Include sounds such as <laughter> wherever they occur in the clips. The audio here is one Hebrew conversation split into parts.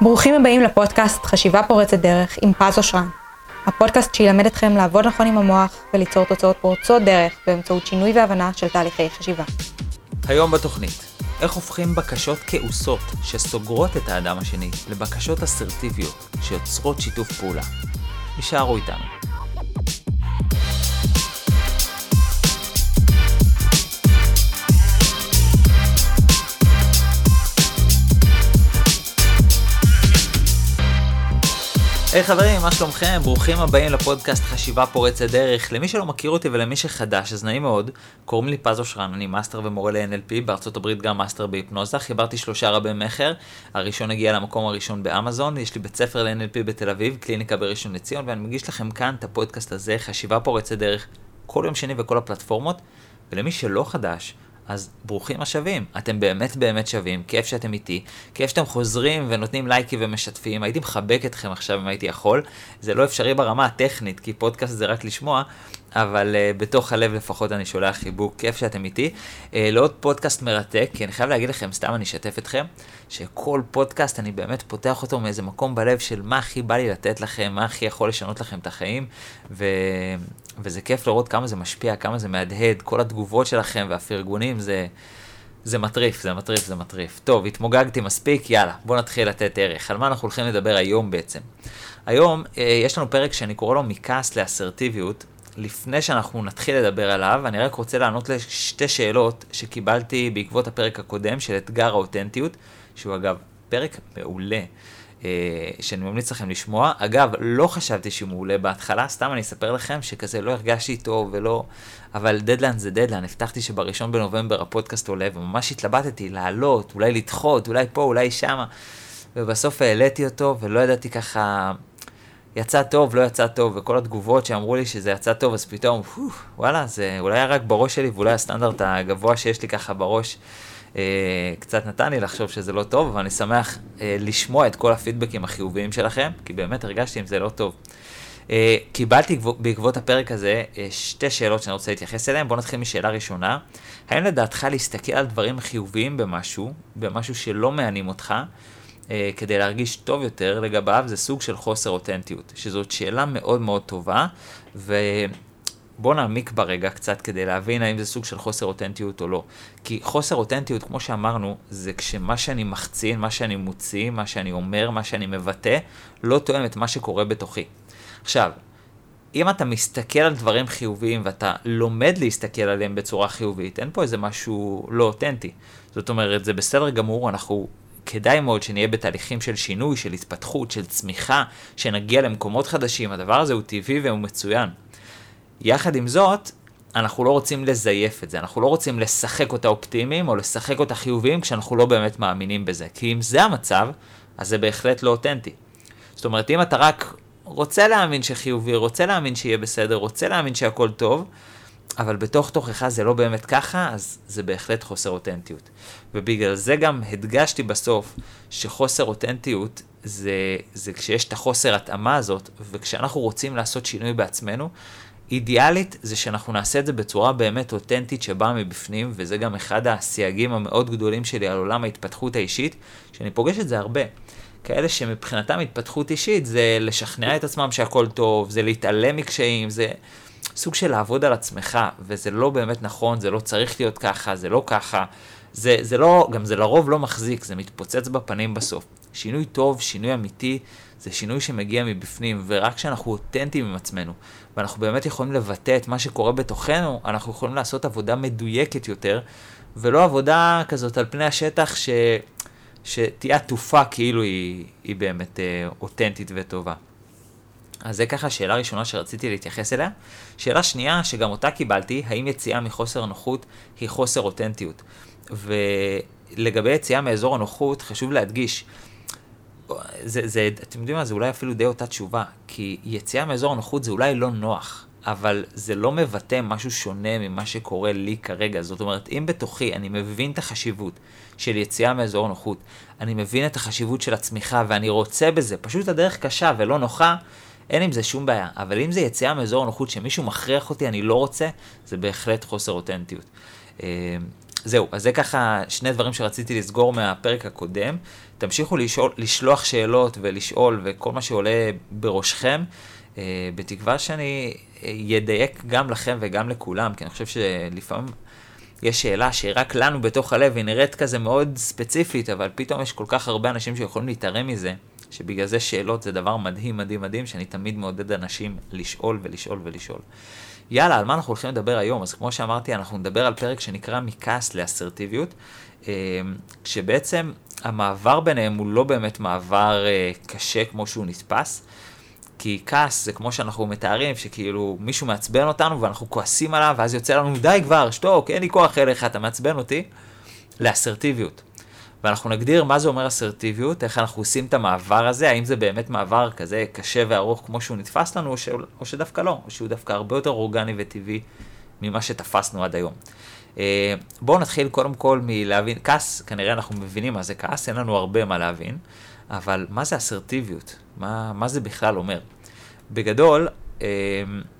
ברוכים הבאים לפודקאסט חשיבה פורצת דרך עם פז אושרן. הפודקאסט שילמד אתכם לעבוד נכון עם המוח וליצור תוצאות פורצות דרך באמצעות שינוי והבנה של תהליכי חשיבה. היום בתוכנית, איך הופכים בקשות כעוסות שסוגרות את האדם השני לבקשות אסרטיביות שיוצרות שיתוף פעולה. יישארו איתנו. היי hey, חברים, מה שלומכם? ברוכים הבאים לפודקאסט חשיבה פורצת דרך. למי שלא מכיר אותי ולמי שחדש, אז נעים מאוד. קוראים לי פז אושרן, אני מאסטר ומורה ל-NLP, בארצות הברית גם מאסטר בהיפנוזה. חיברתי שלושה רבי מכר, הראשון הגיע למקום הראשון באמזון, יש לי בית ספר ל-NLP בתל אביב, קליניקה בראשון לציון, ואני מגיש לכם כאן את הפודקאסט הזה, חשיבה פורצת דרך, כל יום שני בכל הפלטפורמות. ולמי שלא חדש, אז ברוכים השבים, אתם באמת באמת שווים, כיף שאתם איתי, כיף שאתם חוזרים ונותנים לייקים ומשתפים, הייתי מחבק אתכם עכשיו אם הייתי יכול, זה לא אפשרי ברמה הטכנית, כי פודקאסט זה רק לשמוע, אבל uh, בתוך הלב לפחות אני שולח חיבוק, כיף שאתם איתי. Uh, לעוד פודקאסט מרתק, כי אני חייב להגיד לכם, סתם אני אשתף אתכם, שכל פודקאסט אני באמת פותח אותו מאיזה מקום בלב של מה הכי בא לי לתת לכם, מה הכי יכול לשנות לכם את החיים, ו... וזה כיף לראות כמה זה משפיע, כמה זה מהדהד, כל התגובות שלכם והפרגונים, זה, זה מטריף, זה מטריף, זה מטריף. טוב, התמוגגתי מספיק, יאללה, בואו נתחיל לתת ערך. על מה אנחנו הולכים לדבר היום בעצם? היום אה, יש לנו פרק שאני קורא לו מכעס לאסרטיביות. לפני שאנחנו נתחיל לדבר עליו, אני רק רוצה לענות לשתי שאלות שקיבלתי בעקבות הפרק הקודם של אתגר האותנטיות, שהוא אגב פרק מעולה. אה, שאני ממליץ לכם לשמוע. אגב, לא חשבתי שהוא מעולה בהתחלה, סתם אני אספר לכם שכזה לא הרגשתי טוב ולא... אבל דדליין זה דדליין, הבטחתי שבראשון בנובמבר הפודקאסט עולה, וממש התלבטתי לעלות, אולי לדחות, אולי פה, אולי שמה. ובסוף העליתי אותו, ולא ידעתי ככה... יצא טוב, לא יצא טוב, וכל התגובות שאמרו לי שזה יצא טוב, אז פתאום, וואלה, זה אולי היה רק בראש שלי, ואולי הסטנדרט הגבוה שיש לי ככה בראש. אה, קצת נתן לי לחשוב שזה לא טוב, אבל אני שמח אה, לשמוע את כל הפידבקים החיוביים שלכם, כי באמת הרגשתי אם זה לא טוב. אה, קיבלתי בעקבות הפרק הזה שתי שאלות שאני רוצה להתייחס אליהן. בואו נתחיל משאלה ראשונה. האם לדעתך להסתכל על דברים חיוביים במשהו, במשהו שלא מענים אותך, כדי להרגיש טוב יותר לגביו, זה סוג של חוסר אותנטיות, שזאת שאלה מאוד מאוד טובה. בוא נעמיק ברגע קצת כדי להבין האם זה סוג של חוסר אותנטיות או לא. כי חוסר אותנטיות, כמו שאמרנו, זה כשמה שאני מחצין, מה שאני מוציא, מה שאני אומר, מה שאני מבטא, לא תואם את מה שקורה בתוכי. עכשיו, אם אתה מסתכל על דברים חיוביים ואתה לומד להסתכל עליהם בצורה חיובית, אין פה איזה משהו לא אותנטי. זאת אומרת, זה בסדר גמור, אנחנו כדאי מאוד שנהיה בתהליכים של שינוי, של התפתחות, של צמיחה, שנגיע למקומות חדשים, הדבר הזה הוא טבעי והוא מצוין. יחד עם זאת, אנחנו לא רוצים לזייף את זה, אנחנו לא רוצים לשחק אותה אופטימיים או לשחק אותה חיוביים כשאנחנו לא באמת מאמינים בזה. כי אם זה המצב, אז זה בהחלט לא אותנטי. זאת אומרת, אם אתה רק רוצה להאמין שחיובי, רוצה להאמין שיהיה בסדר, רוצה להאמין שהכל טוב, אבל בתוך תוכך זה לא באמת ככה, אז זה בהחלט חוסר אותנטיות. ובגלל זה גם הדגשתי בסוף שחוסר אותנטיות זה, זה כשיש את החוסר התאמה הזאת, וכשאנחנו רוצים לעשות שינוי בעצמנו, אידיאלית זה שאנחנו נעשה את זה בצורה באמת אותנטית שבאה מבפנים, וזה גם אחד הסייגים המאוד גדולים שלי על עולם ההתפתחות האישית, שאני פוגש את זה הרבה. כאלה שמבחינתם התפתחות אישית זה לשכנע את עצמם שהכל טוב, זה להתעלם מקשיים, זה סוג של לעבוד על עצמך, וזה לא באמת נכון, זה לא צריך להיות ככה, זה לא ככה. זה, זה לא, גם זה לרוב לא מחזיק, זה מתפוצץ בפנים בסוף. שינוי טוב, שינוי אמיתי, זה שינוי שמגיע מבפנים, ורק כשאנחנו אותנטיים עם עצמנו, ואנחנו באמת יכולים לבטא את מה שקורה בתוכנו, אנחנו יכולים לעשות עבודה מדויקת יותר, ולא עבודה כזאת על פני השטח ש... שתהיה עטופה כאילו היא, היא באמת אה, אותנטית וטובה. אז זה ככה שאלה ראשונה שרציתי להתייחס אליה. שאלה שנייה, שגם אותה קיבלתי, האם יציאה מחוסר נוחות היא חוסר אותנטיות? ולגבי יציאה מאזור הנוחות, חשוב להדגיש, זה, זה, אתם יודעים מה, זה אולי אפילו די אותה תשובה, כי יציאה מאזור הנוחות זה אולי לא נוח, אבל זה לא מבטא משהו שונה ממה שקורה לי כרגע. זאת אומרת, אם בתוכי אני מבין את החשיבות של יציאה מאזור הנוחות, אני מבין את החשיבות של הצמיחה ואני רוצה בזה, פשוט הדרך קשה ולא נוחה, אין עם זה שום בעיה. אבל אם זה יציאה מאזור הנוחות שמישהו מכריח אותי, אני לא רוצה, זה בהחלט חוסר אותנטיות. אה, זהו, אז זה ככה שני דברים שרציתי לסגור מהפרק הקודם. תמשיכו לשאול, לשלוח שאלות ולשאול וכל מה שעולה בראשכם, אה, בתקווה שאני אדייק גם לכם וגם לכולם, כי אני חושב שלפעמים יש שאלה שרק לנו בתוך הלב היא נראית כזה מאוד ספציפית, אבל פתאום יש כל כך הרבה אנשים שיכולים להתערם מזה, שבגלל זה שאלות זה דבר מדהים מדהים מדהים, שאני תמיד מעודד אנשים לשאול ולשאול ולשאול. יאללה, על מה אנחנו הולכים לדבר היום? אז כמו שאמרתי, אנחנו נדבר על פרק שנקרא מכעס לאסרטיביות, אה, שבעצם המעבר ביניהם הוא לא באמת מעבר אה, קשה כמו שהוא נתפס. כי כעס זה כמו שאנחנו מתארים, שכאילו מישהו מעצבן אותנו ואנחנו כועסים עליו, ואז יוצא לנו, די כבר, שתוק, אין לי כוח אליך, אתה מעצבן אותי, לאסרטיביות. ואנחנו נגדיר מה זה אומר אסרטיביות, איך אנחנו עושים את המעבר הזה, האם זה באמת מעבר כזה קשה וארוך כמו שהוא נתפס לנו, או, ש... או שדווקא לא, או שהוא דווקא הרבה יותר אורגני וטבעי ממה שתפסנו עד היום. אה, בואו נתחיל קודם כל מלהבין, כעס, כנראה אנחנו מבינים מה זה כעס, אין לנו הרבה מה להבין, אבל מה זה אסרטיביות? מה, מה זה בכלל אומר? בגדול, אה,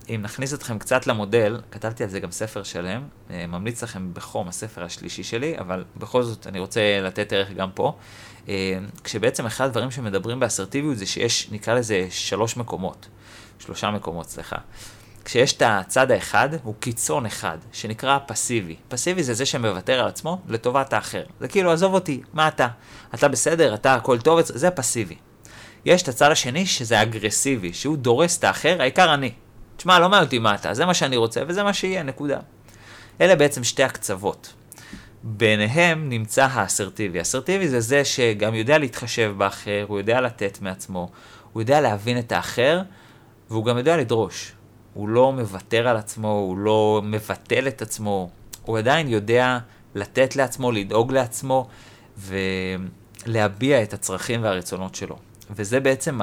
אם נכניס אתכם קצת למודל, כתבתי על זה גם ספר שלם, אה, ממליץ לכם בחום הספר השלישי שלי, אבל בכל זאת אני רוצה לתת ערך גם פה. כשבעצם אחד הדברים שמדברים באסרטיביות זה שיש, נקרא לזה שלוש מקומות, שלושה מקומות, סליחה. כשיש את הצד האחד, הוא קיצון אחד, שנקרא פסיבי. פסיבי זה זה שמוותר על עצמו לטובת האחר. זה כאילו, עזוב אותי, מה אתה? אתה בסדר, אתה הכל טוב, זה פסיבי. יש את הצד השני שזה אגרסיבי, שהוא דורס את האחר, העיקר אני. תשמע, לא מעניין אותי מה אתה, זה מה שאני רוצה וזה מה שיהיה, נקודה. אלה בעצם שתי הקצוות. ביניהם נמצא האסרטיבי. אסרטיבי זה זה שגם יודע להתחשב באחר, הוא יודע לתת מעצמו, הוא יודע להבין את האחר, והוא גם יודע לדרוש. הוא לא מוותר על עצמו, הוא לא מבטל את עצמו, הוא עדיין יודע לתת לעצמו, לדאוג לעצמו ולהביע את הצרכים והרצונות שלו. וזה בעצם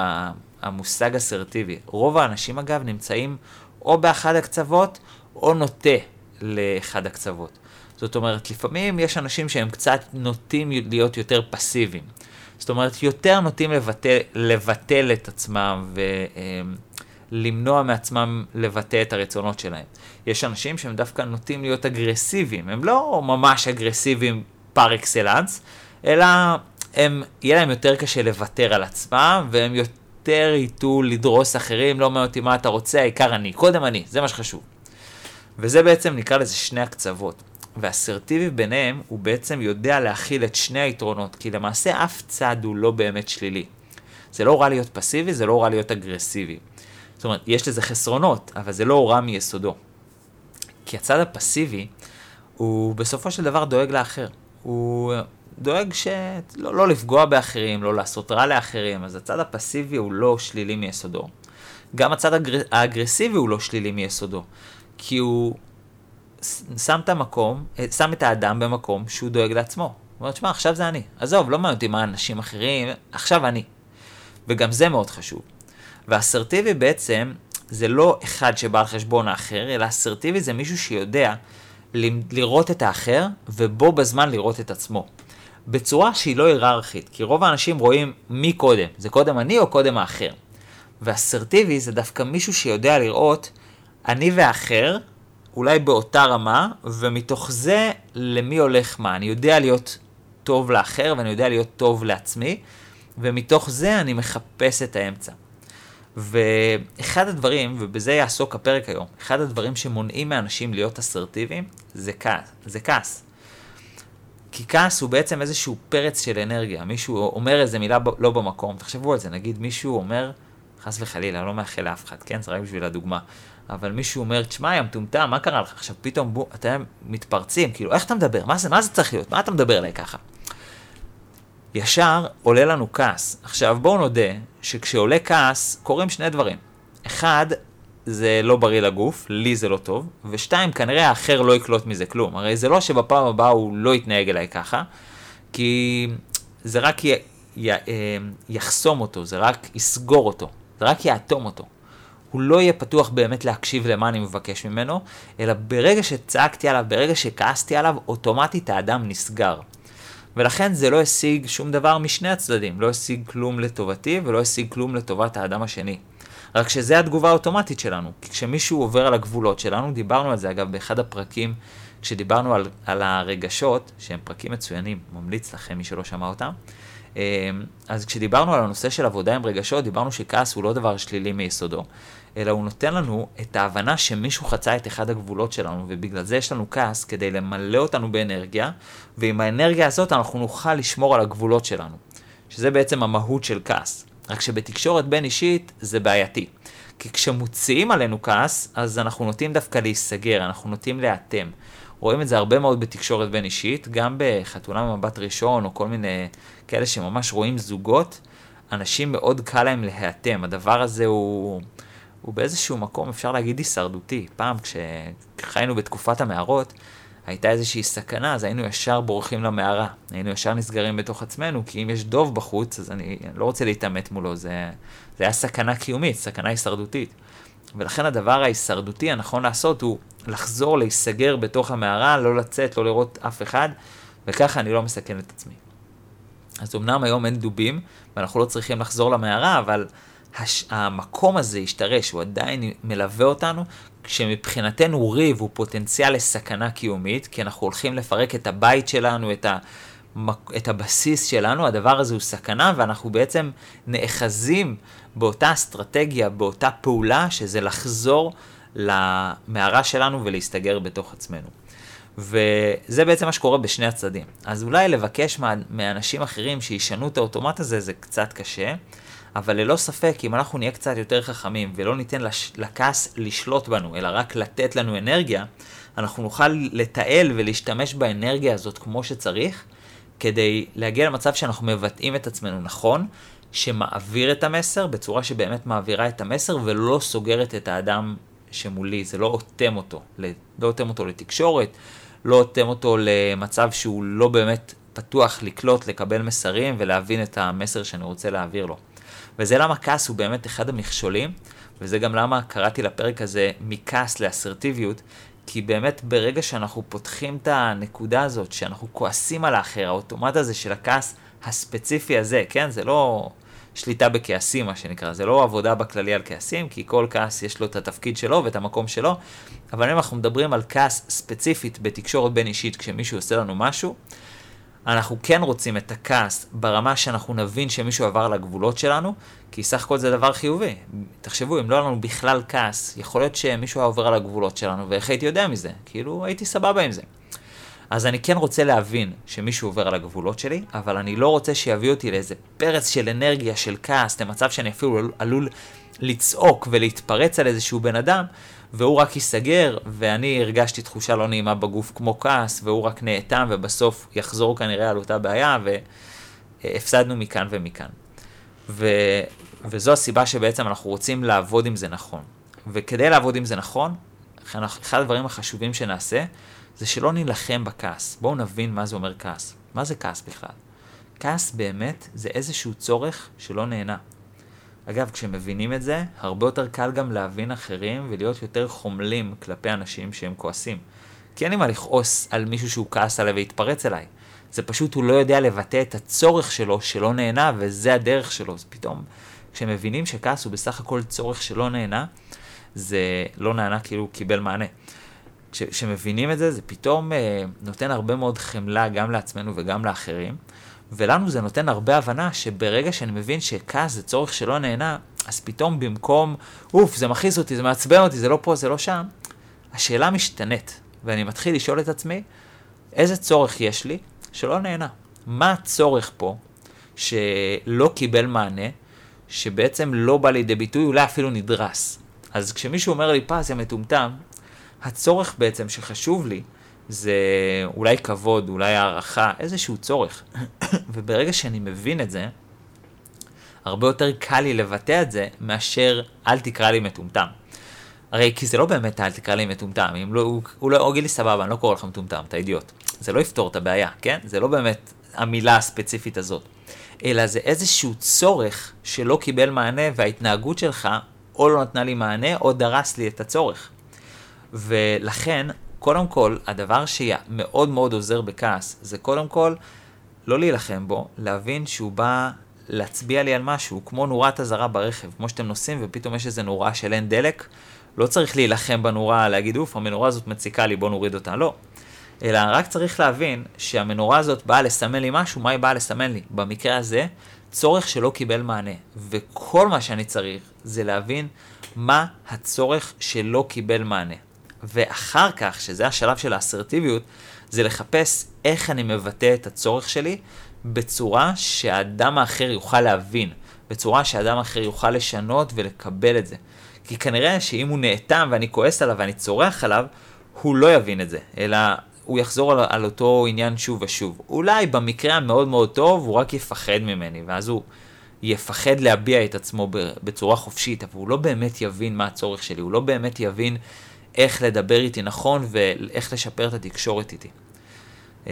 המושג אסרטיבי. רוב האנשים אגב נמצאים או באחד הקצוות או נוטה לאחד הקצוות. זאת אומרת, לפעמים יש אנשים שהם קצת נוטים להיות יותר פסיביים. זאת אומרת, יותר נוטים לבטל, לבטל את עצמם ו... למנוע מעצמם לבטא את הרצונות שלהם. יש אנשים שהם דווקא נוטים להיות אגרסיביים, הם לא ממש אגרסיביים פר אקסלנס, אלא הם, יהיה להם יותר קשה לוותר על עצמם, והם יותר ייטו לדרוס אחרים, לא מעניין אותי מה אתה רוצה, העיקר אני, קודם אני, זה מה שחשוב. וזה בעצם נקרא לזה שני הקצוות. ואסרטיבי ביניהם, הוא בעצם יודע להכיל את שני היתרונות, כי למעשה אף צד הוא לא באמת שלילי. זה לא רע להיות פסיבי, זה לא רע להיות אגרסיבי. זאת אומרת, יש לזה חסרונות, אבל זה לא רע מיסודו. כי הצד הפסיבי, הוא בסופו של דבר דואג לאחר. הוא דואג שלא לא לפגוע באחרים, לא לעשות רע לאחרים, אז הצד הפסיבי הוא לא שלילי מיסודו. גם הצד האגר... האגרסיבי הוא לא שלילי מיסודו, כי הוא שם את המקום, שם את האדם במקום שהוא דואג לעצמו. הוא אומר, תשמע, עכשיו זה אני. עזוב, לא מעניין אותי מה אנשים אחרים, עכשיו אני. וגם זה מאוד חשוב. ואסרטיבי בעצם זה לא אחד שבא על חשבון האחר, אלא אסרטיבי זה מישהו שיודע לראות את האחר, ובו בזמן לראות את עצמו. בצורה שהיא לא היררכית, כי רוב האנשים רואים מי קודם, זה קודם אני או קודם האחר. ואסרטיבי זה דווקא מישהו שיודע לראות אני והאחר, אולי באותה רמה, ומתוך זה למי הולך מה. אני יודע להיות טוב לאחר ואני יודע להיות טוב לעצמי, ומתוך זה אני מחפש את האמצע. ואחד הדברים, ובזה יעסוק הפרק היום, אחד הדברים שמונעים מאנשים להיות אסרטיביים זה כעס. זה כעס. כי כעס הוא בעצם איזשהו פרץ של אנרגיה. מישהו אומר איזה מילה לא במקום, תחשבו על זה, נגיד מישהו אומר, חס וחלילה, לא מאחל לאף אחד, כן? זה רק בשביל הדוגמה. אבל מישהו אומר, תשמע, יא מטומטם, מה קרה לך? עכשיו פתאום בוא, אתם מתפרצים, כאילו, איך אתה מדבר? מה זה, מה זה צריך להיות? מה אתה מדבר אליי ככה? ישר עולה לנו כעס. עכשיו בואו נודה שכשעולה כעס קורים שני דברים. אחד, זה לא בריא לגוף, לי זה לא טוב, ושתיים, כנראה האחר לא יקלוט מזה כלום. הרי זה לא שבפעם הבאה הוא לא יתנהג אליי ככה, כי זה רק י... י... אה, יחסום אותו, זה רק יסגור אותו, זה רק יאטום אותו. הוא לא יהיה פתוח באמת להקשיב למה אני מבקש ממנו, אלא ברגע שצעקתי עליו, ברגע שכעסתי עליו, אוטומטית האדם נסגר. ולכן זה לא השיג שום דבר משני הצדדים, לא השיג כלום לטובתי ולא השיג כלום לטובת האדם השני. רק שזה התגובה האוטומטית שלנו, כי כשמישהו עובר על הגבולות שלנו, דיברנו על זה אגב באחד הפרקים כשדיברנו על, על הרגשות, שהם פרקים מצוינים, ממליץ לכם מי שלא שמע אותם, אז כשדיברנו על הנושא של עבודה עם רגשות, דיברנו שכעס הוא לא דבר שלילי מיסודו, אלא הוא נותן לנו את ההבנה שמישהו חצה את אחד הגבולות שלנו, ובגלל זה יש לנו כעס כדי למלא אותנו באנרגיה, ועם האנרגיה הזאת אנחנו נוכל לשמור על הגבולות שלנו, שזה בעצם המהות של כעס. רק שבתקשורת בין אישית זה בעייתי. כי כשמוציאים עלינו כעס, אז אנחנו נוטים דווקא להיסגר, אנחנו נוטים להיאטם. רואים את זה הרבה מאוד בתקשורת בין אישית, גם בחתונה ממבט ראשון, או כל מיני כאלה שממש רואים זוגות, אנשים מאוד קל להם להיאטם. הדבר הזה הוא, הוא באיזשהו מקום, אפשר להגיד, הישרדותי. פעם, כשחיינו בתקופת המערות, הייתה איזושהי סכנה, אז היינו ישר בורחים למערה. היינו ישר נסגרים בתוך עצמנו, כי אם יש דוב בחוץ, אז אני, אני לא רוצה להתעמת מולו, זה, זה היה סכנה קיומית, סכנה הישרדותית. ולכן הדבר ההישרדותי הנכון לעשות הוא לחזור, להיסגר בתוך המערה, לא לצאת, לא לראות אף אחד, וככה אני לא מסכן את עצמי. אז אמנם היום אין דובים, ואנחנו לא צריכים לחזור למערה, אבל הש... המקום הזה השתרש, הוא עדיין מלווה אותנו, כשמבחינתנו ריב הוא פוטנציאל לסכנה קיומית, כי אנחנו הולכים לפרק את הבית שלנו, את, ה... את הבסיס שלנו, הדבר הזה הוא סכנה, ואנחנו בעצם נאחזים באותה אסטרטגיה, באותה פעולה, שזה לחזור למערה שלנו ולהסתגר בתוך עצמנו. וזה בעצם מה שקורה בשני הצדדים. אז אולי לבקש מה, מאנשים אחרים שישנו את האוטומט הזה זה קצת קשה, אבל ללא ספק, אם אנחנו נהיה קצת יותר חכמים ולא ניתן לש, לכעס לשלוט בנו, אלא רק לתת לנו אנרגיה, אנחנו נוכל לתעל ולהשתמש באנרגיה הזאת כמו שצריך, כדי להגיע למצב שאנחנו מבטאים את עצמנו נכון, שמעביר את המסר בצורה שבאמת מעבירה את המסר ולא סוגרת את האדם שמולי, זה לא אוטם אותו, לא אוטם אותו לתקשורת, לא אוטם אותו למצב שהוא לא באמת פתוח לקלוט, לקבל מסרים ולהבין את המסר שאני רוצה להעביר לו. וזה למה כעס הוא באמת אחד המכשולים, וזה גם למה קראתי לפרק הזה מכעס לאסרטיביות, כי באמת ברגע שאנחנו פותחים את הנקודה הזאת, שאנחנו כועסים על האחר, האוטומט הזה של הכעס הספציפי הזה, כן? זה לא שליטה בכעסים, מה שנקרא, זה לא עבודה בכללי על כעסים, כי כל כעס יש לו את התפקיד שלו ואת המקום שלו, אבל אם אנחנו מדברים על כעס ספציפית בתקשורת בין אישית, כשמישהו עושה לנו משהו, אנחנו כן רוצים את הכעס ברמה שאנחנו נבין שמישהו עבר לגבולות שלנו, כי סך הכל זה דבר חיובי. תחשבו, אם לא היה לנו בכלל כעס, יכול להיות שמישהו היה עובר על הגבולות שלנו, ואיך הייתי יודע מזה? כאילו, הייתי סבבה עם זה. אז אני כן רוצה להבין שמישהו עובר על הגבולות שלי, אבל אני לא רוצה שיביא אותי לאיזה פרץ של אנרגיה, של כעס, למצב שאני אפילו עלול לצעוק ולהתפרץ על איזשהו בן אדם, והוא רק ייסגר, ואני הרגשתי תחושה לא נעימה בגוף כמו כעס, והוא רק נאטם, ובסוף יחזור כנראה על אותה בעיה, והפסדנו מכאן ומכאן. ו... וזו הסיבה שבעצם אנחנו רוצים לעבוד עם זה נכון. וכדי לעבוד עם זה נכון, אחד הדברים החשובים שנעשה, זה שלא נילחם בכעס. בואו נבין מה זה אומר כעס. מה זה כעס בכלל? כעס באמת זה איזשהו צורך שלא נהנה. אגב, כשמבינים את זה, הרבה יותר קל גם להבין אחרים ולהיות יותר חומלים כלפי אנשים שהם כועסים. כי אין לי מה לכעוס על מישהו שהוא כעס עליי והתפרץ אליי. זה פשוט הוא לא יודע לבטא את הצורך שלו שלא נהנה, וזה הדרך שלו. אז פתאום, כשמבינים שכעס הוא בסך הכל צורך שלא נהנה, זה לא נהנה כאילו הוא קיבל מענה. כשמבינים את זה, זה פתאום אה, נותן הרבה מאוד חמלה גם לעצמנו וגם לאחרים. ולנו זה נותן הרבה הבנה שברגע שאני מבין שכעס זה צורך שלא נהנה, אז פתאום במקום, אוף, זה מכעיס אותי, זה מעצבן אותי, זה לא פה, זה לא שם, השאלה משתנית, ואני מתחיל לשאול את עצמי, איזה צורך יש לי שלא נהנה? מה הצורך פה שלא קיבל מענה, שבעצם לא בא לידי ביטוי, אולי אפילו נדרס? אז כשמישהו אומר לי, פז, יא מטומטם, הצורך בעצם שחשוב לי, זה אולי כבוד, אולי הערכה, איזשהו צורך. <coughs> וברגע שאני מבין את זה, הרבה יותר קל לי לבטא את זה מאשר אל תקרא לי מטומטם. הרי כי זה לא באמת אל תקרא לי מטומטם, אם לא, הוא, הוא לא, יגיד לי סבבה, אני לא קורא לך מטומטם, אתה אידיוט. זה לא יפתור את הבעיה, כן? זה לא באמת המילה הספציפית הזאת. אלא זה איזשהו צורך שלא קיבל מענה וההתנהגות שלך או לא נתנה לי מענה או דרס לי את הצורך. ולכן קודם כל, הדבר שמאוד מאוד עוזר בכעס, זה קודם כל לא להילחם בו, להבין שהוא בא להצביע לי על משהו, כמו נורת אזהרה ברכב, כמו שאתם נוסעים ופתאום יש איזה נורה של אין דלק, לא צריך להילחם בנורה, להגיד אוף, המנורה הזאת מציקה לי, בוא נוריד אותה, לא. אלא רק צריך להבין שהמנורה הזאת באה לסמן לי משהו, מה היא באה לסמן לי? במקרה הזה, צורך שלא קיבל מענה. וכל מה שאני צריך זה להבין מה הצורך שלא קיבל מענה. ואחר כך, שזה השלב של האסרטיביות, זה לחפש איך אני מבטא את הצורך שלי בצורה שהאדם האחר יוכל להבין, בצורה שהאדם האחר יוכל לשנות ולקבל את זה. כי כנראה שאם הוא נאטם ואני כועס עליו ואני צורח עליו, הוא לא יבין את זה, אלא הוא יחזור על, על אותו עניין שוב ושוב. אולי במקרה המאוד מאוד טוב הוא רק יפחד ממני, ואז הוא יפחד להביע את עצמו בצורה חופשית, אבל הוא לא באמת יבין מה הצורך שלי, הוא לא באמת יבין איך לדבר איתי נכון ואיך לשפר את התקשורת איתי. אמ,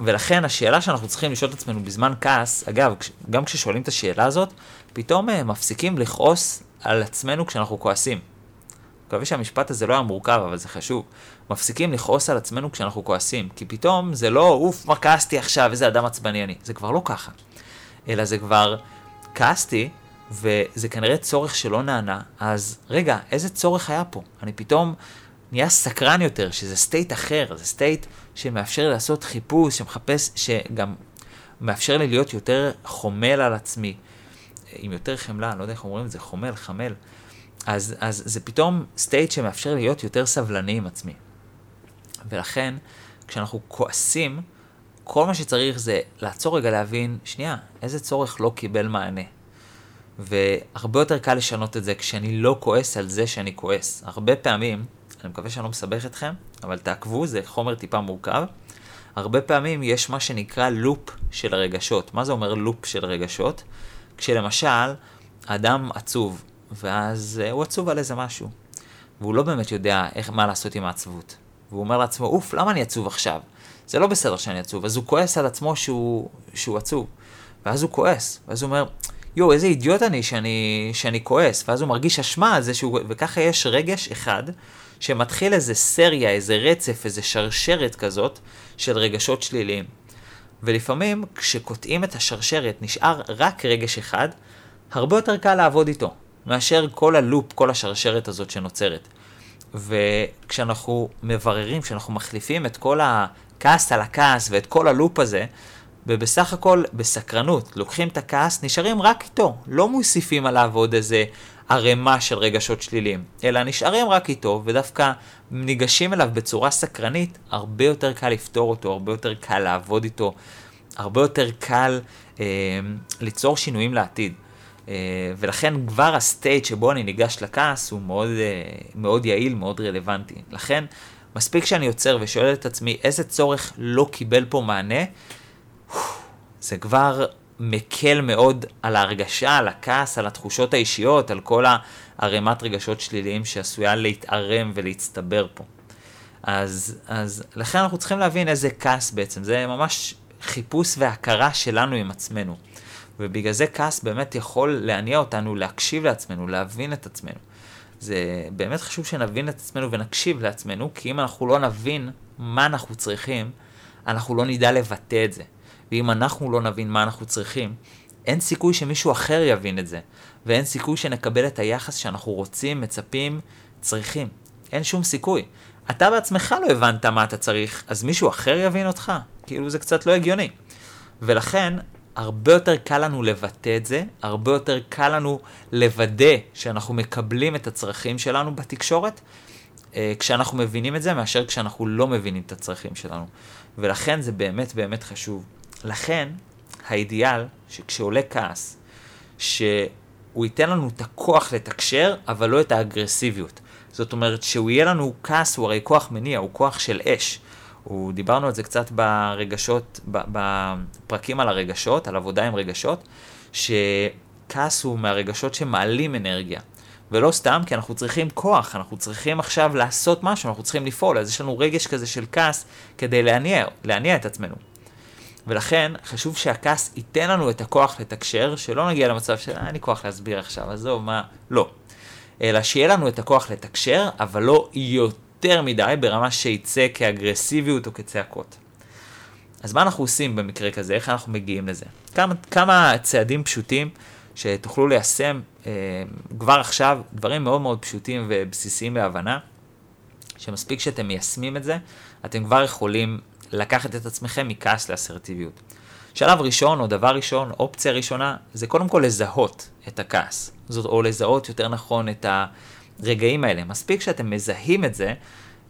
ולכן השאלה שאנחנו צריכים לשאול את עצמנו בזמן כעס, אגב, גם כששואלים את השאלה הזאת, פתאום אה, מפסיקים לכעוס על עצמנו כשאנחנו כועסים. מקווה שהמשפט הזה לא היה מורכב, אבל זה חשוב. מפסיקים לכעוס על עצמנו כשאנחנו כועסים, כי פתאום זה לא, אוף, מה כעסתי עכשיו, איזה אדם עצבני אני. זה כבר לא ככה. אלא זה כבר, כעסתי, וזה כנראה צורך שלא נענה, אז רגע, איזה צורך היה פה? אני פתאום נהיה סקרן יותר, שזה state אחר, זה state שמאפשר לעשות חיפוש, שמחפש, שגם מאפשר לי להיות יותר חומל על עצמי, עם יותר חמלה, אני לא יודע איך אומרים את זה, חומל, חמל. אז, אז זה פתאום state שמאפשר להיות יותר סבלני עם עצמי. ולכן, כשאנחנו כועסים, כל מה שצריך זה לעצור רגע להבין, שנייה, איזה צורך לא קיבל מענה. והרבה יותר קל לשנות את זה כשאני לא כועס על זה שאני כועס. הרבה פעמים, אני מקווה שאני לא מסבך אתכם, אבל תעקבו, זה חומר טיפה מורכב. הרבה פעמים יש מה שנקרא לופ של רגשות. מה זה אומר לופ של רגשות? כשלמשל, אדם עצוב, ואז uh, הוא עצוב על איזה משהו, והוא לא באמת יודע איך, מה לעשות עם העצבות. והוא אומר לעצמו, אוף, למה אני עצוב עכשיו? זה לא בסדר שאני עצוב. אז הוא כועס על עצמו שהוא, שהוא עצוב. ואז הוא כועס, ואז הוא אומר, יואו, איזה אידיוט אני שאני, שאני כועס. ואז הוא מרגיש אשמה על זה שהוא... וככה יש רגש אחד שמתחיל איזה סריה, איזה רצף, איזה שרשרת כזאת של רגשות שליליים. ולפעמים כשקוטעים את השרשרת נשאר רק רגש אחד, הרבה יותר קל לעבוד איתו, מאשר כל ה loop, כל השרשרת הזאת שנוצרת. וכשאנחנו מבררים, כשאנחנו מחליפים את כל הכעס על הכעס ואת כל ה loop הזה, ובסך הכל בסקרנות, לוקחים את הכעס, נשארים רק איתו, לא מוסיפים עליו עוד איזה ערימה של רגשות שליליים, אלא נשארים רק איתו, ודווקא ניגשים אליו בצורה סקרנית, הרבה יותר קל לפתור אותו, הרבה יותר קל לעבוד איתו, הרבה יותר קל אה, ליצור שינויים לעתיד. אה, ולכן כבר הסטייט שבו אני ניגש לכעס הוא מאוד, אה, מאוד יעיל, מאוד רלוונטי. לכן, מספיק שאני עוצר ושואל את עצמי איזה צורך לא קיבל פה מענה, זה כבר מקל מאוד על ההרגשה, על הכעס, על התחושות האישיות, על כל הערימת רגשות שליליים שעשויה להתערם ולהצטבר פה. אז, אז לכן אנחנו צריכים להבין איזה כעס בעצם, זה ממש חיפוש והכרה שלנו עם עצמנו. ובגלל זה כעס באמת יכול להניע אותנו להקשיב לעצמנו, להבין את עצמנו. זה באמת חשוב שנבין את עצמנו ונקשיב לעצמנו, כי אם אנחנו לא נבין מה אנחנו צריכים, אנחנו לא נדע לבטא את זה. ואם אנחנו לא נבין מה אנחנו צריכים, אין סיכוי שמישהו אחר יבין את זה, ואין סיכוי שנקבל את היחס שאנחנו רוצים, מצפים, צריכים. אין שום סיכוי. אתה בעצמך לא הבנת מה אתה צריך, אז מישהו אחר יבין אותך? כאילו זה קצת לא הגיוני. ולכן, הרבה יותר קל לנו לבטא את זה, הרבה יותר קל לנו לוודא שאנחנו מקבלים את הצרכים שלנו בתקשורת, אה, כשאנחנו מבינים את זה, מאשר כשאנחנו לא מבינים את הצרכים שלנו. ולכן זה באמת באמת חשוב. לכן, האידיאל, שכשעולה כעס, שהוא ייתן לנו את הכוח לתקשר, אבל לא את האגרסיביות. זאת אומרת, שהוא יהיה לנו כעס, הוא הרי כוח מניע, הוא כוח של אש. הוא, דיברנו על זה קצת ברגשות, בפרקים על הרגשות, על עבודה עם רגשות, שכעס הוא מהרגשות שמעלים אנרגיה. ולא סתם, כי אנחנו צריכים כוח, אנחנו צריכים עכשיו לעשות משהו, אנחנו צריכים לפעול, אז יש לנו רגש כזה של כעס כדי להניע, להניע את עצמנו. ולכן חשוב שהכעס ייתן לנו את הכוח לתקשר, שלא נגיע למצב של אין לי כוח להסביר עכשיו, עזוב, מה, לא. אלא שיהיה לנו את הכוח לתקשר, אבל לא יותר מדי ברמה שיצא כאגרסיביות או כצעקות. אז מה אנחנו עושים במקרה כזה? איך אנחנו מגיעים לזה? כמה, כמה צעדים פשוטים שתוכלו ליישם אה, כבר עכשיו, דברים מאוד מאוד פשוטים ובסיסיים בהבנה, שמספיק שאתם מיישמים את זה, אתם כבר יכולים לקחת את עצמכם מכעס לאסרטיביות. שלב ראשון, או דבר ראשון, אופציה ראשונה, זה קודם כל לזהות את הכעס. זאת, או לזהות יותר נכון את הרגעים האלה. מספיק שאתם מזהים את זה,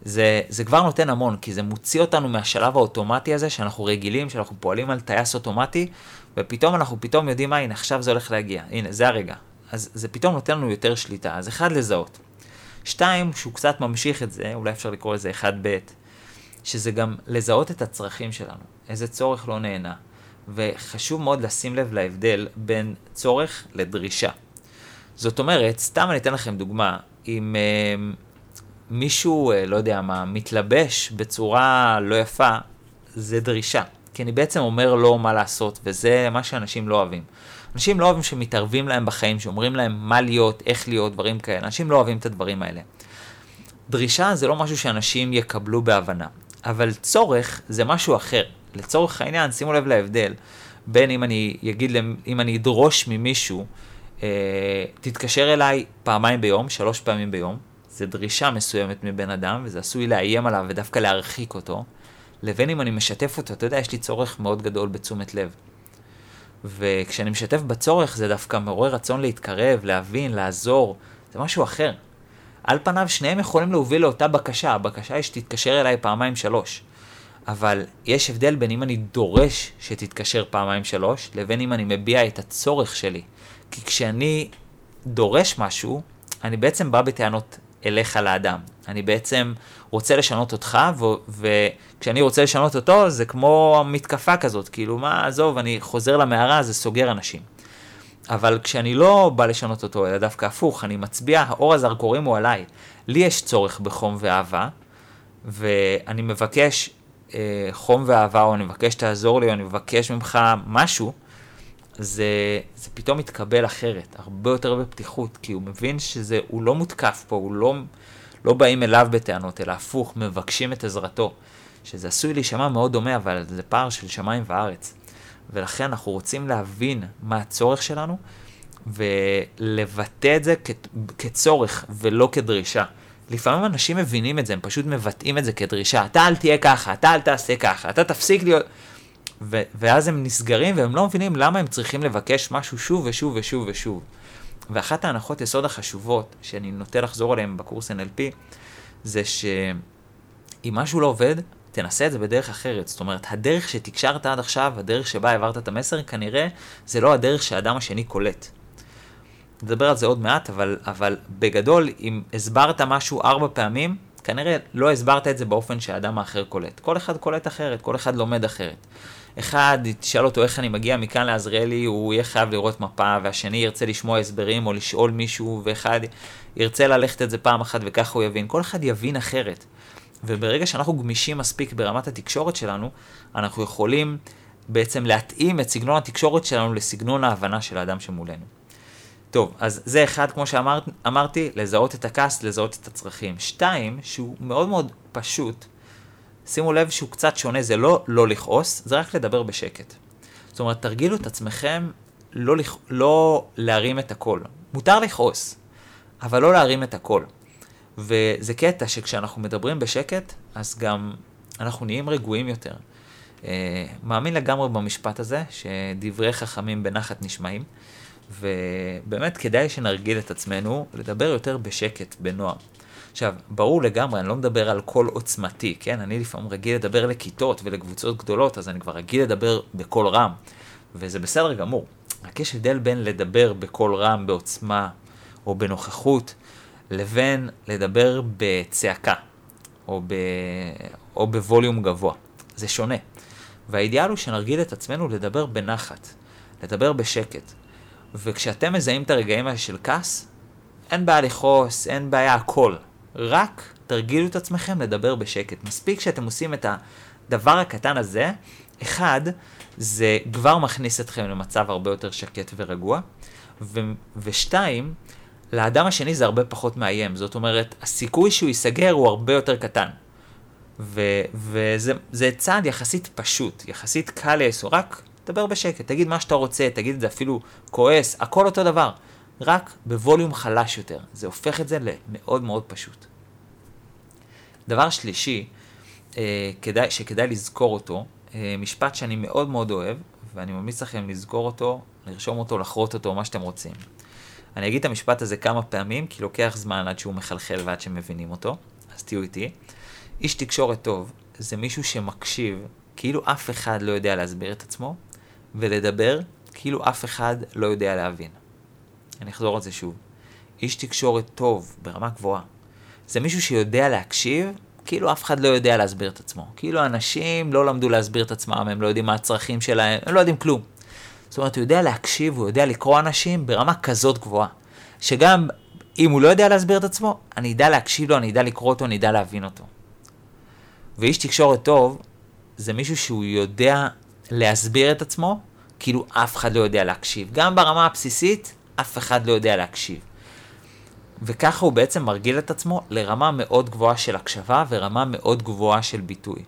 זה, זה כבר נותן המון, כי זה מוציא אותנו מהשלב האוטומטי הזה, שאנחנו רגילים, שאנחנו פועלים על טייס אוטומטי, ופתאום אנחנו פתאום יודעים מה, הנה עכשיו זה הולך להגיע, הנה זה הרגע. אז זה פתאום נותן לנו יותר שליטה. אז אחד, לזהות. שתיים, שהוא קצת ממשיך את זה, אולי אפשר לקרוא לזה אחד ב', שזה גם לזהות את הצרכים שלנו, איזה צורך לא נהנה. וחשוב מאוד לשים לב להבדל בין צורך לדרישה. זאת אומרת, סתם אני אתן לכם דוגמה, אם אה, מישהו, אה, לא יודע מה, מתלבש בצורה לא יפה, זה דרישה. כי אני בעצם אומר לו מה לעשות, וזה מה שאנשים לא אוהבים. אנשים לא אוהבים שמתערבים להם בחיים, שאומרים להם מה להיות, איך להיות, דברים כאלה. אנשים לא אוהבים את הדברים האלה. דרישה זה לא משהו שאנשים יקבלו בהבנה, אבל צורך זה משהו אחר. לצורך העניין, שימו לב להבדל בין אם אני אגיד, אם אני אדרוש ממישהו, אה, תתקשר אליי פעמיים ביום, שלוש פעמים ביום, זה דרישה מסוימת מבן אדם, וזה עשוי לאיים עליו ודווקא להרחיק אותו, לבין אם אני משתף אותו, אתה יודע, יש לי צורך מאוד גדול בתשומת לב. וכשאני משתף בצורך, זה דווקא מעורר רצון להתקרב, להבין, לעזור, זה משהו אחר. על פניו שניהם יכולים להוביל לאותה בקשה, הבקשה היא שתתקשר אליי פעמיים שלוש. אבל יש הבדל בין אם אני דורש שתתקשר פעמיים שלוש, לבין אם אני מביע את הצורך שלי. כי כשאני דורש משהו, אני בעצם בא בטענות אליך לאדם. אני בעצם רוצה לשנות אותך, וכשאני רוצה לשנות אותו, זה כמו מתקפה כזאת, כאילו, מה, עזוב, אני חוזר למערה, זה סוגר אנשים. אבל כשאני לא בא לשנות אותו, אלא דווקא הפוך, אני מצביע, האור הזרקורים הוא עליי. לי יש צורך בחום ואהבה, ואני מבקש אה, חום ואהבה, או אני מבקש שתעזור לי, או אני מבקש ממך משהו, זה, זה פתאום מתקבל אחרת, הרבה יותר בפתיחות, כי הוא מבין שזה, הוא לא מותקף פה, הוא לא, לא באים אליו בטענות, אלא הפוך, מבקשים את עזרתו. שזה עשוי להישמע מאוד דומה, אבל זה פער של שמיים וארץ. ולכן אנחנו רוצים להבין מה הצורך שלנו, ולבטא את זה כצורך ולא כדרישה. לפעמים אנשים מבינים את זה, הם פשוט מבטאים את זה כדרישה. אתה אל תהיה ככה, אתה אל תעשה ככה, אתה תפסיק להיות... ו- ואז הם נסגרים והם לא מבינים למה הם צריכים לבקש משהו שוב ושוב ושוב ושוב. ואחת ההנחות יסוד החשובות שאני נוטה לחזור עליהן בקורס NLP, זה שאם משהו לא עובד, תנסה את זה בדרך אחרת. זאת אומרת, הדרך שתקשרת עד עכשיו, הדרך שבה העברת את המסר, כנראה זה לא הדרך שהאדם השני קולט. נדבר על זה עוד מעט, אבל, אבל בגדול, אם הסברת משהו ארבע פעמים, כנראה לא הסברת את זה באופן שהאדם האחר קולט. כל אחד קולט אחרת, כל אחד לומד אחרת. אחד, תשאל אותו איך אני מגיע מכאן לעזריאלי, הוא יהיה חייב לראות מפה, והשני ירצה לשמוע הסברים או לשאול מישהו, ואחד ירצה ללכת את זה פעם אחת וככה הוא יבין. כל אחד יבין אחרת. וברגע שאנחנו גמישים מספיק ברמת התקשורת שלנו, אנחנו יכולים בעצם להתאים את סגנון התקשורת שלנו לסגנון ההבנה של האדם שמולנו. טוב, אז זה אחד, כמו שאמרתי, שאמר, לזהות את הכעס, לזהות את הצרכים. שתיים, שהוא מאוד מאוד פשוט, שימו לב שהוא קצת שונה, זה לא לא לכעוס, זה רק לדבר בשקט. זאת אומרת, תרגילו את עצמכם לא, לא להרים את הקול. מותר לכעוס, אבל לא להרים את הקול. וזה קטע שכשאנחנו מדברים בשקט, אז גם אנחנו נהיים רגועים יותר. Uh, מאמין לגמרי במשפט הזה, שדברי חכמים בנחת נשמעים, ובאמת כדאי שנרגיל את עצמנו לדבר יותר בשקט, בנועם. עכשיו, ברור לגמרי, אני לא מדבר על קול עוצמתי, כן? אני לפעמים רגיל לדבר לכיתות ולקבוצות גדולות, אז אני כבר רגיל לדבר בקול רם, וזה בסדר גמור. רק יש הבדל בין לדבר בקול רם, בעוצמה או בנוכחות, לבין לדבר בצעקה, או, ב... או בווליום גבוה. זה שונה. והאידיאל הוא שנרגיל את עצמנו לדבר בנחת, לדבר בשקט. וכשאתם מזהים את הרגעים האלה של כעס, אין בעיה לכעוס, אין בעיה הכל. רק תרגילו את עצמכם לדבר בשקט. מספיק שאתם עושים את הדבר הקטן הזה, אחד, זה כבר מכניס אתכם למצב הרבה יותר שקט ורגוע, ו- ושתיים, לאדם השני זה הרבה פחות מאיים. זאת אומרת, הסיכוי שהוא ייסגר הוא הרבה יותר קטן. ו- וזה צעד יחסית פשוט, יחסית קל לעשו, רק דבר בשקט, תגיד מה שאתה רוצה, תגיד את זה אפילו כועס, הכל אותו דבר. רק בווליום חלש יותר. זה הופך את זה למאוד מאוד פשוט. דבר שלישי, אה, כדאי, שכדאי לזכור אותו, אה, משפט שאני מאוד מאוד אוהב, ואני ממליץ לכם לזכור אותו, לרשום אותו, לחרות אותו, מה שאתם רוצים. אני אגיד את המשפט הזה כמה פעמים, כי לוקח זמן עד שהוא מחלחל ועד שמבינים אותו, אז תהיו איתי. איש תקשורת טוב זה מישהו שמקשיב כאילו אף אחד לא יודע להסביר את עצמו, ולדבר כאילו אף אחד לא יודע להבין. אני אחזור על זה שוב. איש תקשורת טוב, ברמה גבוהה, זה מישהו שיודע להקשיב, כאילו אף אחד לא יודע להסביר את עצמו. כאילו אנשים לא למדו להסביר את עצמם, הם לא יודעים מה הצרכים שלהם, הם לא יודעים כלום. זאת אומרת, הוא יודע להקשיב, הוא יודע לקרוא אנשים ברמה כזאת גבוהה. שגם אם הוא לא יודע להסביר את עצמו, אני אדע להקשיב לו, אני אדע לקרוא אותו, אני אדע להבין אותו. ואיש תקשורת טוב, זה מישהו שהוא יודע להסביר את עצמו, כאילו אף אחד לא יודע להקשיב. גם ברמה הבסיסית, אף אחד לא יודע להקשיב. וככה הוא בעצם מרגיל את עצמו לרמה מאוד גבוהה של הקשבה ורמה מאוד גבוהה של ביטוי.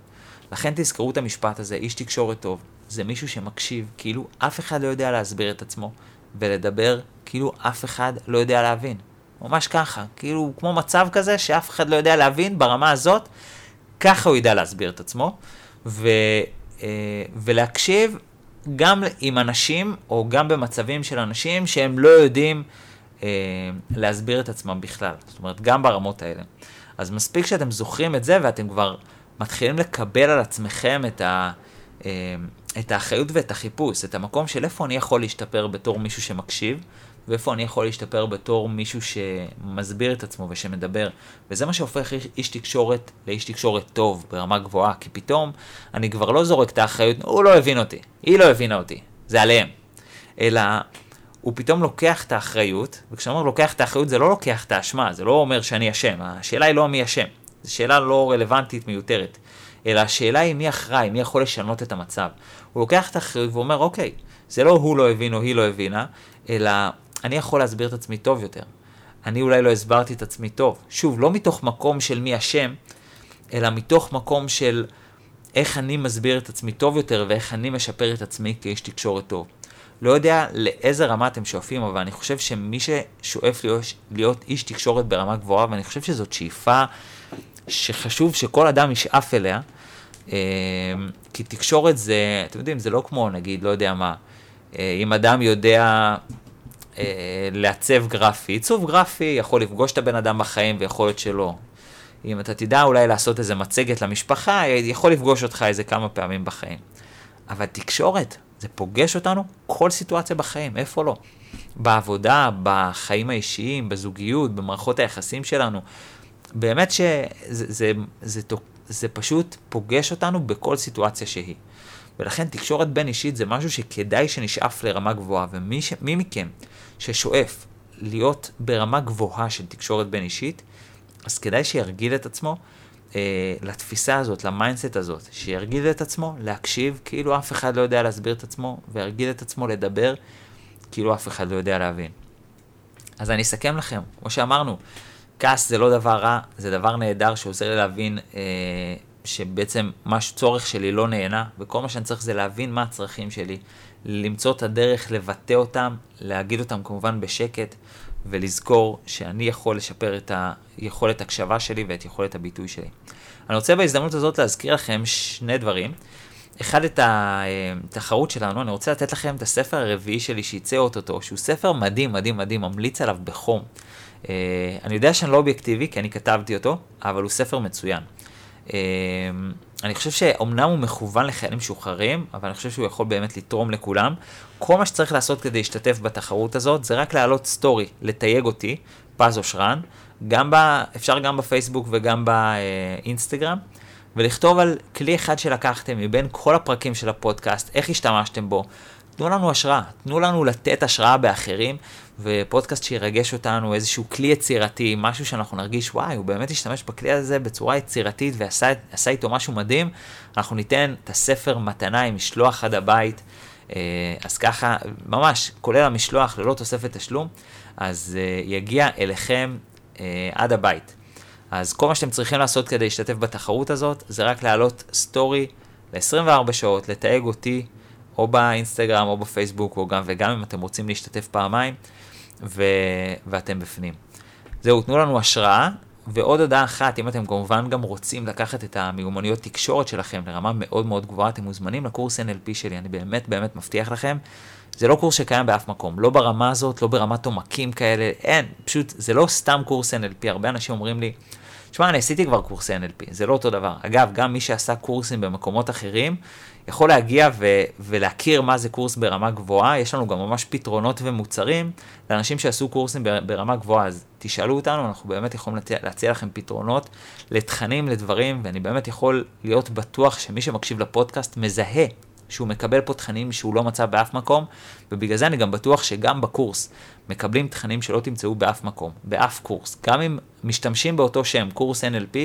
לכן תזכרו את המשפט הזה, איש תקשורת טוב, זה מישהו שמקשיב כאילו אף אחד לא יודע להסביר את עצמו, ולדבר כאילו אף אחד לא יודע להבין. ממש ככה, כאילו כמו מצב כזה שאף אחד לא יודע להבין ברמה הזאת, ככה הוא ידע להסביר את עצמו, ו, אה, ולהקשיב גם עם אנשים, או גם במצבים של אנשים שהם לא יודעים אה, להסביר את עצמם בכלל. זאת אומרת, גם ברמות האלה. אז מספיק שאתם זוכרים את זה ואתם כבר מתחילים לקבל על עצמכם את, ה, אה, את האחריות ואת החיפוש, את המקום של איפה אני יכול להשתפר בתור מישהו שמקשיב, ואיפה אני יכול להשתפר בתור מישהו שמסביר את עצמו ושמדבר. וזה מה שהופך איש תקשורת לאיש תקשורת טוב ברמה גבוהה, כי פתאום אני כבר לא זורק את האחריות, הוא לא הבין אותי, היא לא הבינה אותי, זה עליהם. אלא הוא פתאום לוקח את האחריות, וכשאני אומר לוקח את האחריות זה לא לוקח את האשמה, זה לא אומר שאני אשם, השאלה היא לא מי אשם, זו שאלה לא רלוונטית, מיותרת, אלא השאלה היא מי אחראי, מי יכול לשנות את המצב. הוא לוקח את האחריות ואומר, אוקיי, זה לא הוא לא הבין או היא לא הבינה, אלא אני יכול להסביר את עצמי טוב יותר. אני אולי לא הסברתי את עצמי טוב. שוב, לא מתוך מקום של מי אשם, אלא מתוך מקום של איך אני מסביר את עצמי טוב יותר ואיך אני משפר את עצמי כאיש תקשורת טוב. לא יודע לאיזה רמה אתם שואפים, אבל אני חושב שמי ששואף להיות, להיות איש תקשורת ברמה גבוהה, ואני חושב שזאת שאיפה שחשוב שכל אדם ישאף אליה, כי תקשורת זה, אתם יודעים, זה לא כמו, נגיד, לא יודע מה, אה, אם אדם יודע אה, לעצב גרפי, עיצוב גרפי יכול לפגוש את הבן אדם בחיים ויכול להיות שלא. אם אתה תדע אולי לעשות איזה מצגת למשפחה, יכול לפגוש אותך איזה כמה פעמים בחיים. אבל תקשורת, זה פוגש אותנו כל סיטואציה בחיים, איפה לא? בעבודה, בחיים האישיים, בזוגיות, במערכות היחסים שלנו. באמת שזה זה, זה, זה, זה פשוט פוגש אותנו בכל סיטואציה שהיא. ולכן תקשורת בין אישית זה משהו שכדאי שנשאף לרמה גבוהה, ומי ש, מכם ששואף להיות ברמה גבוהה של תקשורת בין אישית, אז כדאי שירגיל את עצמו אה, לתפיסה הזאת, ל mindset הזאת, שירגיל את עצמו להקשיב כאילו אף אחד לא יודע להסביר את עצמו, וירגיל את עצמו לדבר כאילו אף אחד לא יודע להבין. אז אני אסכם לכם, כמו שאמרנו, כעס זה לא דבר רע, זה דבר נהדר שעוזר לי להבין אה, שבעצם מה שצורך שלי לא נהנה, וכל מה שאני צריך זה להבין מה הצרכים שלי, למצוא את הדרך לבטא אותם, להגיד אותם כמובן בשקט, ולזכור שאני יכול לשפר את היכולת הקשבה שלי ואת יכולת הביטוי שלי. אני רוצה בהזדמנות הזאת להזכיר לכם שני דברים. אחד, את התחרות שלנו, אני רוצה לתת לכם את הספר הרביעי שלי שייצא אוטוטו, שהוא ספר מדהים, מדהים, מדהים, ממליץ עליו בחום. אה, אני יודע שאני לא אובייקטיבי, כי אני כתבתי אותו, אבל הוא ספר מצוין. אה, אני חושב שאומנם הוא מכוון לחיילים משוחררים, אבל אני חושב שהוא יכול באמת לתרום לכולם. כל מה שצריך לעשות כדי להשתתף בתחרות הזאת, זה רק להעלות סטורי, לתייג אותי, פז אושרן, גם ב, אפשר גם בפייסבוק וגם באינסטגרם, ולכתוב על כלי אחד שלקחתם מבין כל הפרקים של הפודקאסט, איך השתמשתם בו. תנו לנו השראה, תנו לנו לתת השראה באחרים, ופודקאסט שירגש אותנו, איזשהו כלי יצירתי, משהו שאנחנו נרגיש, וואי, הוא באמת השתמש בכלי הזה בצורה יצירתית ועשה איתו משהו מדהים, אנחנו ניתן את הספר מתנה עם משלוח עד הבית. אה, אז ככה, ממש, כולל המשלוח ללא תוספת תשלום, אז אה, יגיע אליכם אה, עד הבית. אז כל מה שאתם צריכים לעשות כדי להשתתף בתחרות הזאת, זה רק להעלות סטורי ל-24 שעות, לתייג אותי, או באינסטגרם או בפייסבוק, או גם וגם אם אתם רוצים להשתתף פעמיים, ו... ואתם בפנים. זהו, תנו לנו השראה, ועוד הודעה אחת, אם אתם כמובן גם רוצים לקחת את המיומנויות תקשורת שלכם לרמה מאוד מאוד גבוהה, אתם מוזמנים לקורס NLP שלי, אני באמת באמת מבטיח לכם. זה לא קורס שקיים באף מקום, לא ברמה הזאת, לא ברמת עומקים כאלה, אין, פשוט, זה לא סתם קורס NLP, הרבה אנשים אומרים לי, תשמע, אני עשיתי כבר קורס NLP, זה לא אותו דבר. אגב, גם מי שעשה קורסים במקומות אחרים, יכול להגיע ו- ולהכיר מה זה קורס ברמה גבוהה, יש לנו גם ממש פתרונות ומוצרים לאנשים שעשו קורסים ברמה גבוהה, אז תשאלו אותנו, אנחנו באמת יכולים להציע, להציע לכם פתרונות לתכנים, לדברים, ואני באמת יכול להיות בטוח שמי שמקשיב לפודקאסט מזהה שהוא מקבל פה תכנים שהוא לא מצא באף מקום, ובגלל זה אני גם בטוח שגם בקורס מקבלים תכנים שלא תמצאו באף מקום, באף קורס. גם אם משתמשים באותו שם, קורס NLP,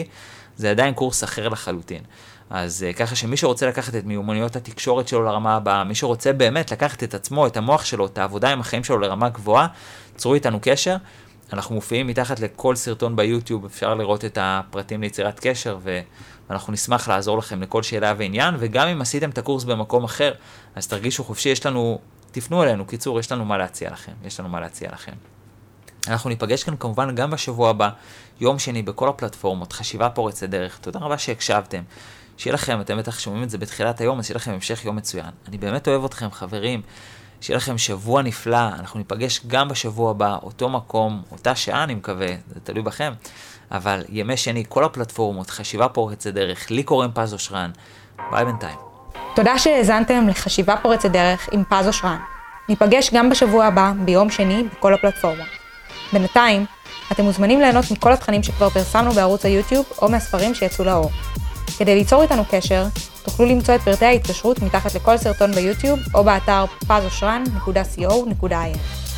זה עדיין קורס אחר לחלוטין. אז uh, ככה שמי שרוצה לקחת את מיומנויות התקשורת שלו לרמה הבאה, מי שרוצה באמת לקחת את עצמו, את המוח שלו, את העבודה עם החיים שלו לרמה גבוהה, צרו איתנו קשר. אנחנו מופיעים מתחת לכל סרטון ביוטיוב, אפשר לראות את הפרטים ליצירת קשר, ואנחנו נשמח לעזור לכם לכל שאלה ועניין, וגם אם עשיתם את הקורס במקום אחר, אז תרגישו חופשי, יש לנו, תפנו אלינו, קיצור, יש לנו מה להציע לכם, יש לנו מה להציע לכם. אנחנו ניפגש כאן כמובן גם בשבוע הבא, יום שני, בכל הפלטפורמות, חשיבה פורצת דרך. תודה רבה שהקשבתם. שיהיה לכם, אתם בטח שומעים את זה בתחילת היום, אז שיהיה לכם המשך יום מצוין. אני באמת אוהב אתכם, חברים. שיהיה לכם שבוע נפלא, אנחנו ניפגש גם בשבוע הבא, אותו מקום, אותה שעה אני מקווה, זה תלוי בכם, אבל ימי שני, כל הפלטפורמות, חשיבה פורצת דרך, לי קוראים פז אושרן, ביי בינתיים. תודה שהאזנתם לחשיבה פורצת דרך עם פז אושרן. ניפגש גם בשבוע הבא, ביום שני, בכל הפלטפורמות. בינתיים, אתם מוזמנים ליהנות מכל התכנים שכבר פרסמנו בערוץ היוטיוב או מהספרים שיצאו לאור. כדי ליצור איתנו קשר, תוכלו למצוא את פרטי ההתקשרות מתחת לכל סרטון ביוטיוב או באתר פזושרן.co.il.